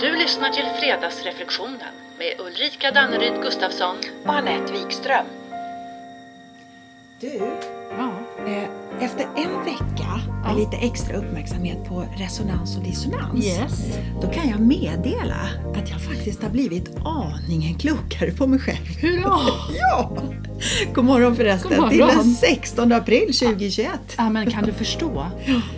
Du lyssnar till Fredagsreflektionen med Ulrika Danneryd Gustafsson. och Anette Wikström. Du, Ja. eh, efter en vecka med lite extra uppmärksamhet på resonans och dissonans Yes. då kan jag meddela att jag faktiskt har blivit aningen klokare på mig själv. Hurra! Ja! God morgon förresten, God morgon. till den 16 april 2021. Ja, men kan du förstå?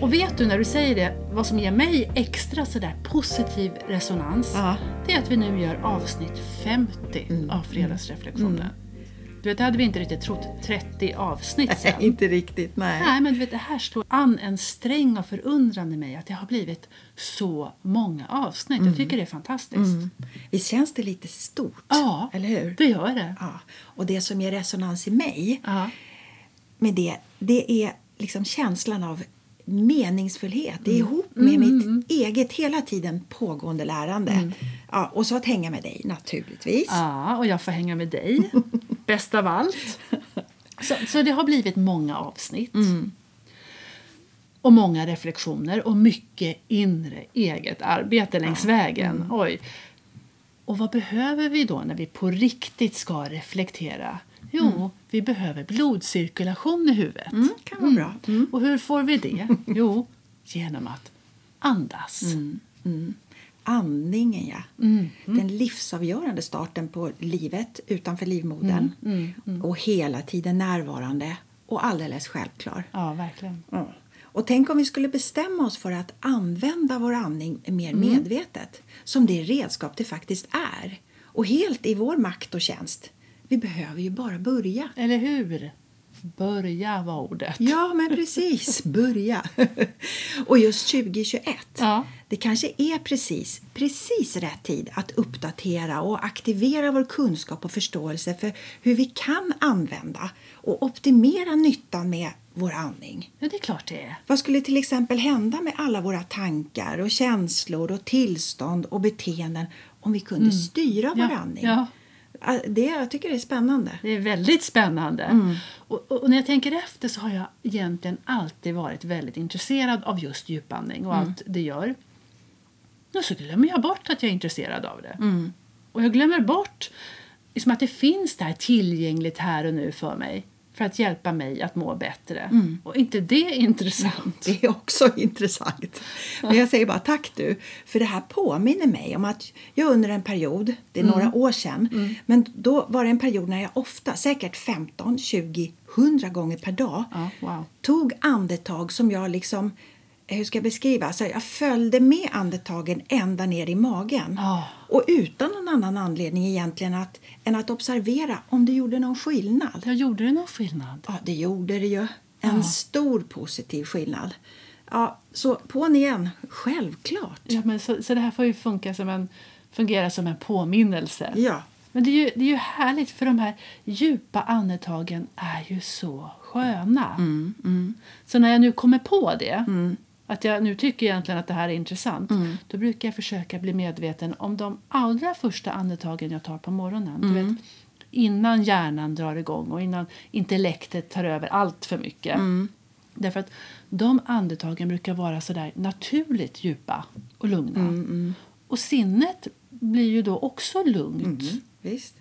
Och vet du när du säger det, vad som ger mig extra sådär positiv resonans? Ja. Det är att vi nu gör avsnitt 50 av Fredagsreflektionen. Vet, det hade vi inte riktigt trott 30 avsnitt sen. Nej, inte riktigt, nej. Nej, men du vet, det här slår an en sträng av förundran i mig att det har blivit så många avsnitt. Jag tycker det är fantastiskt. Visst känns det lite stort? Ja, Eller hur? det gör det. Ja. Och det som ger resonans i mig Ja. med det, det är liksom känslan av meningsfullhet. Det är Mm. ihop med mitt eget hela tiden pågående lärande. Ja, och så att hänga med dig naturligtvis. Ja, och jag får hänga med dig. Bäst av allt. Så, så det har blivit många avsnitt. Och många reflektioner och mycket inre eget arbete längs vägen. Oj. Och vad behöver vi då när vi på riktigt ska reflektera? Jo, vi behöver blodcirkulation i huvudet. Mm, kan vara bra. Och hur får vi det? Jo, genom att andas. Andningen, ja. Den livsavgörande starten på livet utanför livmodern. Och hela tiden närvarande och alldeles självklar. Ja, verkligen. Och tänk om vi skulle bestämma oss för att använda vår andning mer medvetet, som det redskap det faktiskt är. Och helt i vår makt och tjänst. Vi behöver ju bara börja. Eller hur? Börja var ordet. Ja, men precis. Börja. och just 2021. Ja. Det kanske är precis, precis rätt tid att uppdatera och aktivera vår kunskap och förståelse för hur vi kan använda och optimera nyttan med vår andning. Ja, det är klart det är. Vad skulle till exempel hända med alla våra tankar och känslor och tillstånd och beteenden om vi kunde styra vår Ja, andning? ja. Det, jag tycker det är spännande. Det är väldigt spännande. Och, och när jag tänker efter så har jag egentligen alltid varit väldigt intresserad av just djupandning och allt det gör. Och så glömmer jag bort att jag är intresserad av det. Och jag glömmer bort liksom att det finns där tillgängligt här och nu för mig för att hjälpa mig att må bättre. Och inte det är intressant? Det är också intressant. Men jag säger bara tack du, för det här påminner mig om att jag under en period, det är några år sedan, men då var det en period när jag ofta, säkert 15, 20, 100 gånger per dag, Ja, wow. tog andetag som jag liksom, hur ska jag beskriva, alltså jag följde med andetagen ända ner i magen. Ja. Och utan någon annan anledning egentligen att, än att observera om det gjorde någon skillnad. Jag gjorde det någon skillnad? Ja, det gjorde det ju. En Ja. stor positiv skillnad. Ja, så på igen. Självklart. Ja, men så, så det här får ju funka som en, fungera som en påminnelse. Ja. Men det är, ju, det är ju härligt för de här djupa andetagen är ju så sköna. Så när jag nu kommer på det, att jag nu tycker egentligen att det här är intressant, då brukar jag försöka bli medveten om de allra första andetagen jag tar på morgonen. Du vet, innan hjärnan drar igång och innan intellektet tar över allt för mycket. Därför att de andetagen brukar vara sådär naturligt djupa och lugna. Och sinnet blir ju då också lugnt. Visst.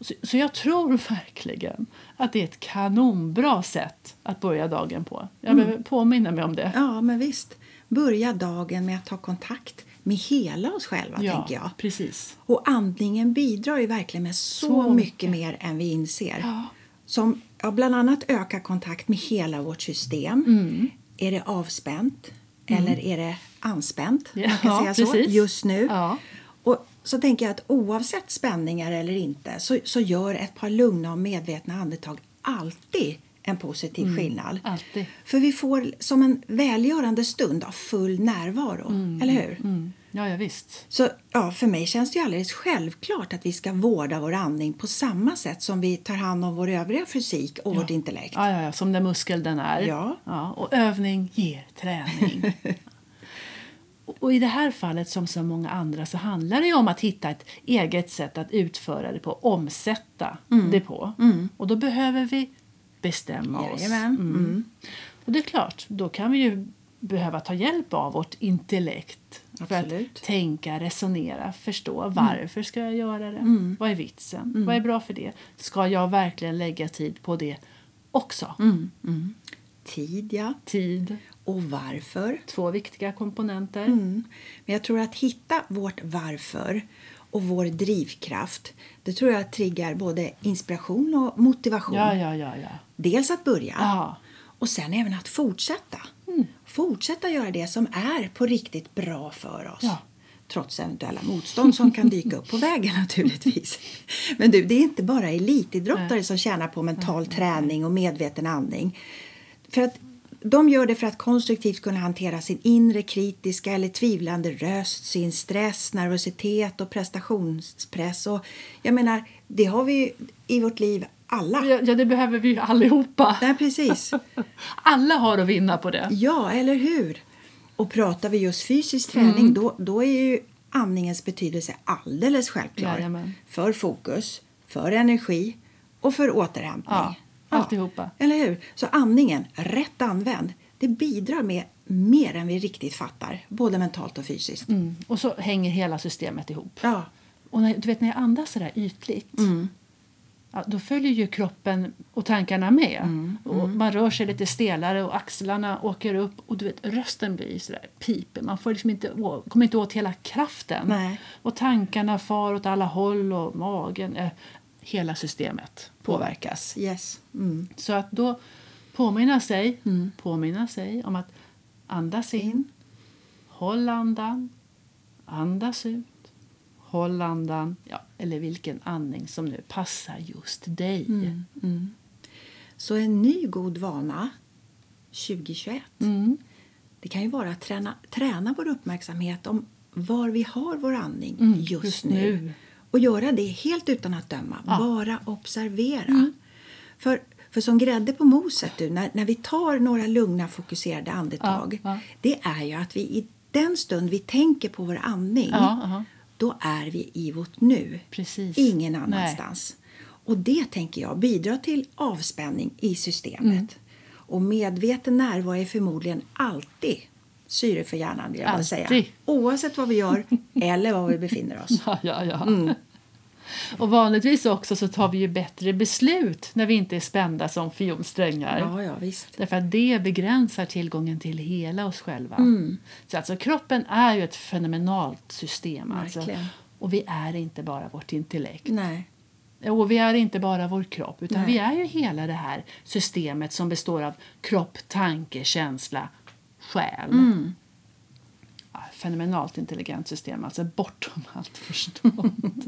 Så, så jag tror verkligen att det är ett kanonbra sätt att börja dagen på. Jag behöver påminna mig om det. Ja, men visst. Börja dagen med att ta kontakt med hela oss själva, tänker jag. precis. Och andningen bidrar ju verkligen med så, Så mycket mycket. mer än vi inser. Ja. Som ja, bland annat ökar kontakt med hela vårt system. Mm. Är det avspänt eller är det anspänt? Ja, Man kan säga så, precis. just nu. Ja. Och så tänker jag att oavsett spänningar eller inte så, så gör ett par lugna och medvetna andetag alltid en positiv Mm. skillnad. alltid. För vi får som en välgörande stund av full närvaro, eller hur? Mm. Ja, ja, visst. Så ja, för mig känns det ju alldeles självklart att vi ska vårda vår andning på samma sätt som vi tar hand om vår övriga fysik och vårt intellekt. Ja, ja, ja, som den muskel den är. Ja. Ja, och övning ger träning. Och- I det här fallet, som så många andra, så handlar det ju om att hitta ett eget sätt att utföra det på, omsätta det på. Och då behöver vi bestämma oss. Jajamän. Mm. Och det är klart, då kan vi ju behöva ta hjälp av vårt intellekt. För att Absolut. tänka, resonera, förstå. Varför ska jag göra det? Mm. Vad är vitsen? Vad är bra för det? Ska jag verkligen lägga tid på det också? Mm. Tid, ja. Tid, Och varför. två viktiga komponenter. Mm. Men jag tror att hitta vårt varför och vår drivkraft, det tror jag triggar både inspiration och motivation. Ja, ja, ja, ja. Dels att börja Ja. och sen även att fortsätta. Mm. Fortsätta göra det som är på riktigt bra för oss. Ja. Trots eventuella motstånd som kan dyka upp på vägen naturligtvis. Men du, det är inte bara elitidrottare som tjänar på mental träning och medveten andning. För att de gör det för att konstruktivt kunna hantera sin inre kritiska eller tvivlande röst, sin stress, nervositet och prestationspress. Och jag menar, det har vi ju i vårt liv alla. Ja, det behöver vi ju allihopa. Nej, precis. Alla har att vinna på det. Ja, eller hur? Och pratar vi just fysisk träning Mm. då, då är ju andningens betydelse alldeles självklar. Jajamän. För fokus, för energi och för återhämtning. Ja, alltihopa. Eller hur? Så andningen, rätt använd, det bidrar med mer än vi riktigt fattar. Både mentalt och fysiskt. Mm. Och så hänger hela systemet ihop. Ja, Och när, du vet när jag andas så där ytligt Mm. ja, då följer ju kroppen och tankarna med. Mm, Och man rör sig lite stelare och axlarna åker upp och du vet, rösten blir så där piper. Man får liksom inte, å- kommer inte åt hela kraften. Nej. Och tankarna far åt alla håll och magen. Eh, hela systemet påverkas. yes. Mm. Så att då påminna sig, påminna sig om att andas in, In. håll andan, andas ut, håll andan. Ja, eller vilken andning som nu passar just dig. Så en ny god vana 2021 Mm. Det kan ju vara att träna, träna vår uppmärksamhet om var vi har vår andning Mm, just, just nu. nu. Och göra det helt utan att döma, Ja. bara observera. Mm. För, för som grädde på moset, du, när, när vi tar några lugna fokuserade andetag Ja, ja. det är ju att vi i den stund vi tänker på vår andning då är vi i vårt nu, Precis. ingen Nej. annanstans. Och det tänker jag bidrar till avspänning i systemet. Mm. Och medveten närvaro är förmodligen alltid syre för hjärnan vill jag bara säga. Oavsett vad vi gör eller var vi befinner oss. Ja, ja, ja. Och vanligtvis också så tar vi ju bättre beslut när vi inte är spända som fiolsträngar. Ja, ja, visst. Därför att det begränsar tillgången till hela oss själva. Mm. Så alltså kroppen är ju ett fenomenalt system. Alltså. Och vi är inte bara vårt intellekt. Nej. Och vi är inte bara vår kropp, utan Nej. vi är ju hela det här systemet som består av kropp, tanke, känsla, själ. Mm. Ja, fenomenalt intelligent system, alltså bortom allt förstånd.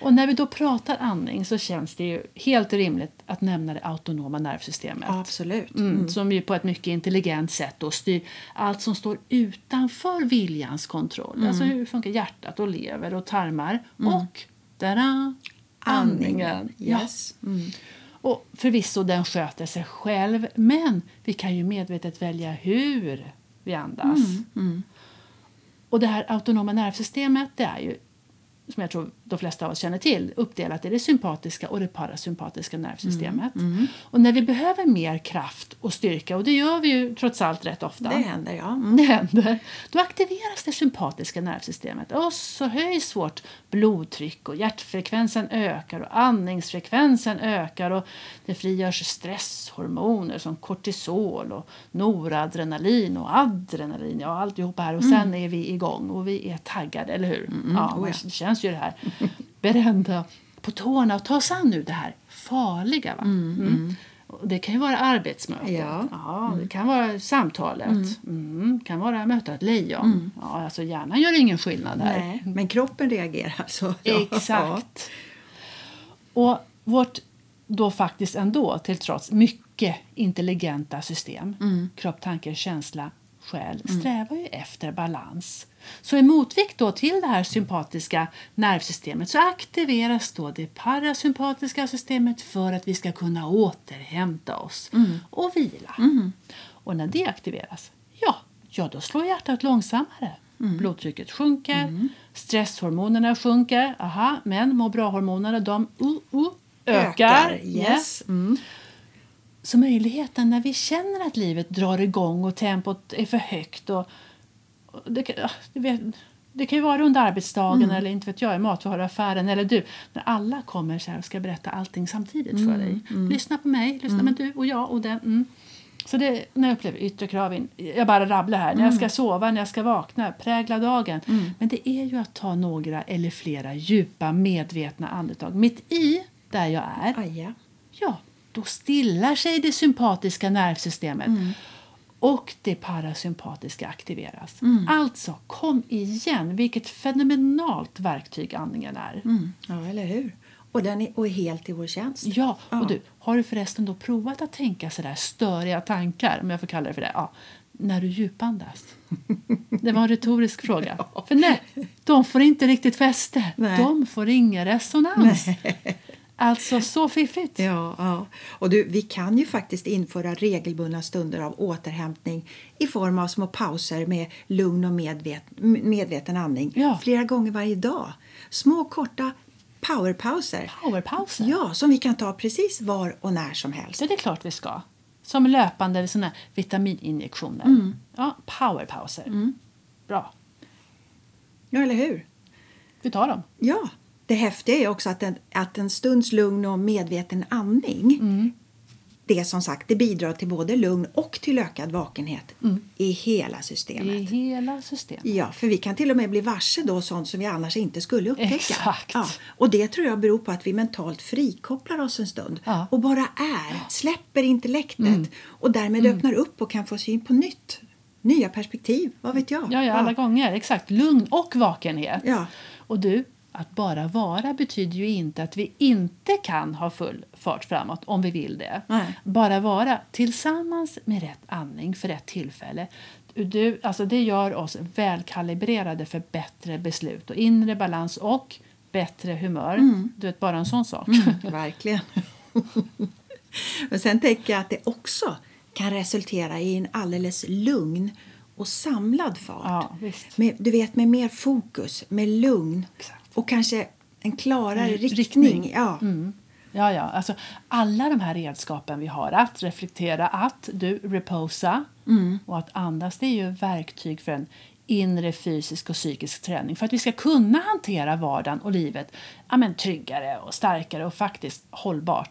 Och när vi då pratar andning så känns det ju helt rimligt att nämna det autonoma nervsystemet. Absolut. Mm, Som ju på ett mycket intelligent sätt då styr allt som står utanför viljans kontroll. Alltså hur funkar hjärtat och lever och tarmar och tada, andningen. Ja. Yes. Mm. Och förvisso den sköter sig själv men vi kan ju medvetet välja hur vi andas. Och det här autonoma nervsystemet det är ju som jag tror de flesta av oss känner till, uppdelat i det sympatiska och det parasympatiska nervsystemet. Och när vi behöver mer kraft och styrka, och det gör vi ju trots allt rätt ofta, Det händer, ja. Mm. det händer, då aktiveras det sympatiska nervsystemet och så höjs vårt blodtryck och hjärtfrekvensen ökar och andningsfrekvensen ökar och det frigörs stresshormoner som kortisol och noradrenalin och adrenalin, ja alltihopa här och sen är vi igång och vi är taggade, eller hur? Ja, oh man ja. känns ju det här beredda på tårna och ta sig an nu det här farliga. Va? Mm. Och Det kan ju vara arbetsmötet, Ja. det kan vara samtalet, mm. kan vara möta ett lejon. Ja, alltså hjärnan gör ingen skillnad här. Nej, men kroppen reagerar så. Ja. Exakt. Och vårt då faktiskt ändå till trots mycket intelligenta system, kropp, tanke, känsla, själ, strävar ju efter balans. Så i motvikt då till det här sympatiska nervsystemet så aktiveras då det parasympatiska systemet för att vi ska kunna återhämta oss och vila. Och när det aktiveras, ja, ja då slår hjärtat långsammare. Blodtrycket sjunker, stresshormonerna sjunker, aha, men må bra-hormonerna de uh, uh, ökar. Yes. Mm. Så möjligheten när vi känner att livet drar igång och tempot är för högt och, det, kan- det, kan ju vara under arbetsdagen eller inte vet jag, i matvaruaffären eller du. När alla kommer så här och ska berätta allting samtidigt för dig. Lyssna på mig, lyssna med du och jag och den. Mm. Så det, när jag upplever yttre krav, jag bara rabblar här, när jag ska sova, när jag ska vakna, prägla dagen. Men det är ju att ta några eller flera djupa medvetna andetag mitt i där jag är. Aja. Ja, då stillar sig det sympatiska nervsystemet och det parasympatiska aktiveras. Alltså, kom igen! Vilket fenomenalt verktyg andningen är. Mm. Ja, eller hur? Och den är, och helt i vår tjänst. Ja, Ja. och du, har du förresten då provat att tänka sådär störiga tankar, om jag får kalla det för det, ja, när du djupandas? Det var en retorisk fråga. För nej, de får inte riktigt fäste. Nej. De får ingen resonans. Alltså, så fiffigt. Ja, ja. Och du, vi kan ju faktiskt införa regelbundna stunder av återhämtning i form av små pauser med lugn och medvet, medveten andning Ja. flera gånger varje dag. Små korta powerpauser. Powerpauser. Ja, som vi kan ta precis var och när som helst. Så det är klart vi ska. Som löpande såna vitamininjektioner. Ja, powerpauser. Bra. Ja, eller hur? Vi tar dem. Ja. Det häftiga är också att en, att en stunds lugn och medveten andning det som sagt det bidrar till både lugn och till ökad vakenhet i hela systemet. I hela systemet. Ja, för vi kan till och med bli varse då sånt som vi annars inte skulle upptäcka. Exakt. Ja, och det tror jag beror på att vi mentalt frikopplar oss en stund Ja. och bara är, släpper intellektet och därmed öppnar upp och kan få syn på nytt. Nya perspektiv, vad vet jag? Ja, ja, alla gånger. Exakt. Lugn och vakenhet. Ja. Och du, att bara vara betyder ju inte att vi inte kan ha full fart framåt om vi vill det. Nej. Bara vara tillsammans med rätt andning för rätt tillfälle. Du, alltså det gör oss välkalibrerade för bättre beslut och inre balans och bättre humör. Du vet, bara en sån sak. Verkligen. Men sen tänker jag att det också kan resultera i en alldeles lugn och samlad fart. Ja. Med, du vet, med mer fokus, med lugn Exakt. Och kanske en klarare Mm, riktning. riktning. Ja. Ja, ja. Alltså, alla de här redskapen vi har, att reflektera, att du reposa och att andas, det är ju verktyg för en inre fysisk och psykisk träning för att vi ska kunna hantera vardagen och livet ja, men, tryggare och starkare och faktiskt hållbart.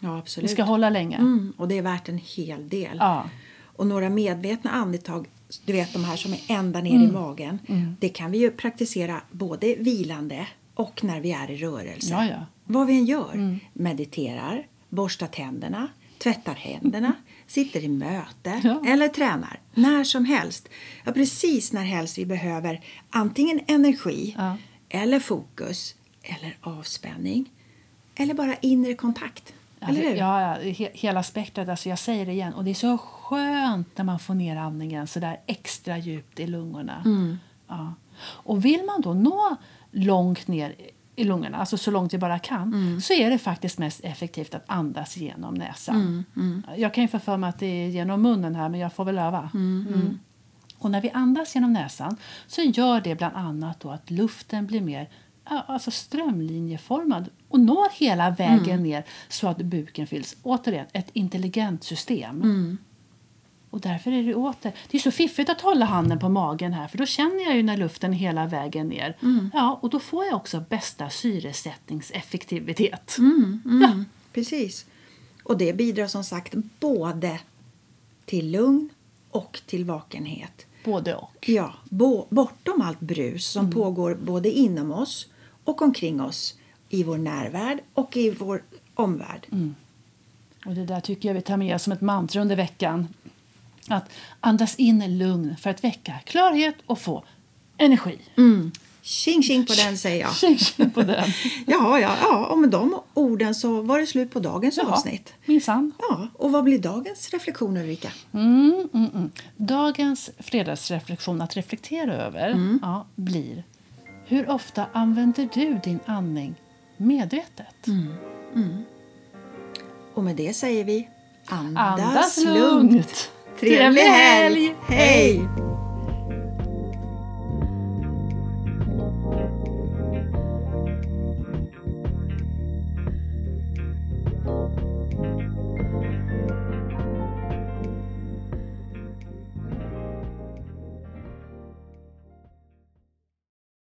ja, Vi absolut. ska hålla länge. Mm, och det är värt en hel del. Ja. Och några medvetna andetag, du vet de här som är ända ner Mm. i magen, det kan vi ju praktisera både vilande och när vi är i rörelse. Ja, ja. Vad vi än gör. Mediterar, borstar tänderna, tvättar händerna, sitter i möte Ja. eller tränar. När som helst. Ja, precis när helst vi behöver antingen energi eller fokus eller avspänning eller bara inre kontakt. Eller hur? Ja, he- hela spektrat. Alltså jag säger det igen. Och det är så skönt när man får ner andningen så där extra djupt i lungorna. Mm. Ja. Och vill man då nå långt ner i lungorna, alltså så långt vi bara kan, Mm. så är det faktiskt mest effektivt att andas genom näsan. Mm, Jag kan ju få för mig att det är genom munnen här, men jag får väl öva. Mm. Och när vi andas genom näsan så gör det bland annat då att luften blir mer alltså strömlinjeformad och når hela vägen ner så att buken fylls. Återigen, ett intelligent system. Och därför är det åter... Det är så fiffigt att hålla handen på magen här för då känner jag ju när luften hela vägen ner. Ja, och då får jag också bästa syresättningseffektivitet. Ja, Precis. Och det bidrar som sagt både till lugn och till vakenhet. både och. Ja, bo, bortom allt brus som pågår både inom oss och omkring oss i vår närvärld och i vår omvärld. Och det där tycker jag vi tar med oss som ett mantra under veckan. Att andas in lugn för att väcka klarhet och få energi. Tjing tjing på den säger jag. Tjing, tjing på den. Ja, ja, ja, och med de orden så var det slut på dagens Jaha, avsnitt. minsann. Ja, och vad blir dagens reflektion Ulrika? Mm, mm, mm. Dagens fredagsreflektion att reflektera över ja, blir Hur ofta använder du din andning medvetet? Och med det säger vi andas, Andas lugnt. Trevlig helg! Hej!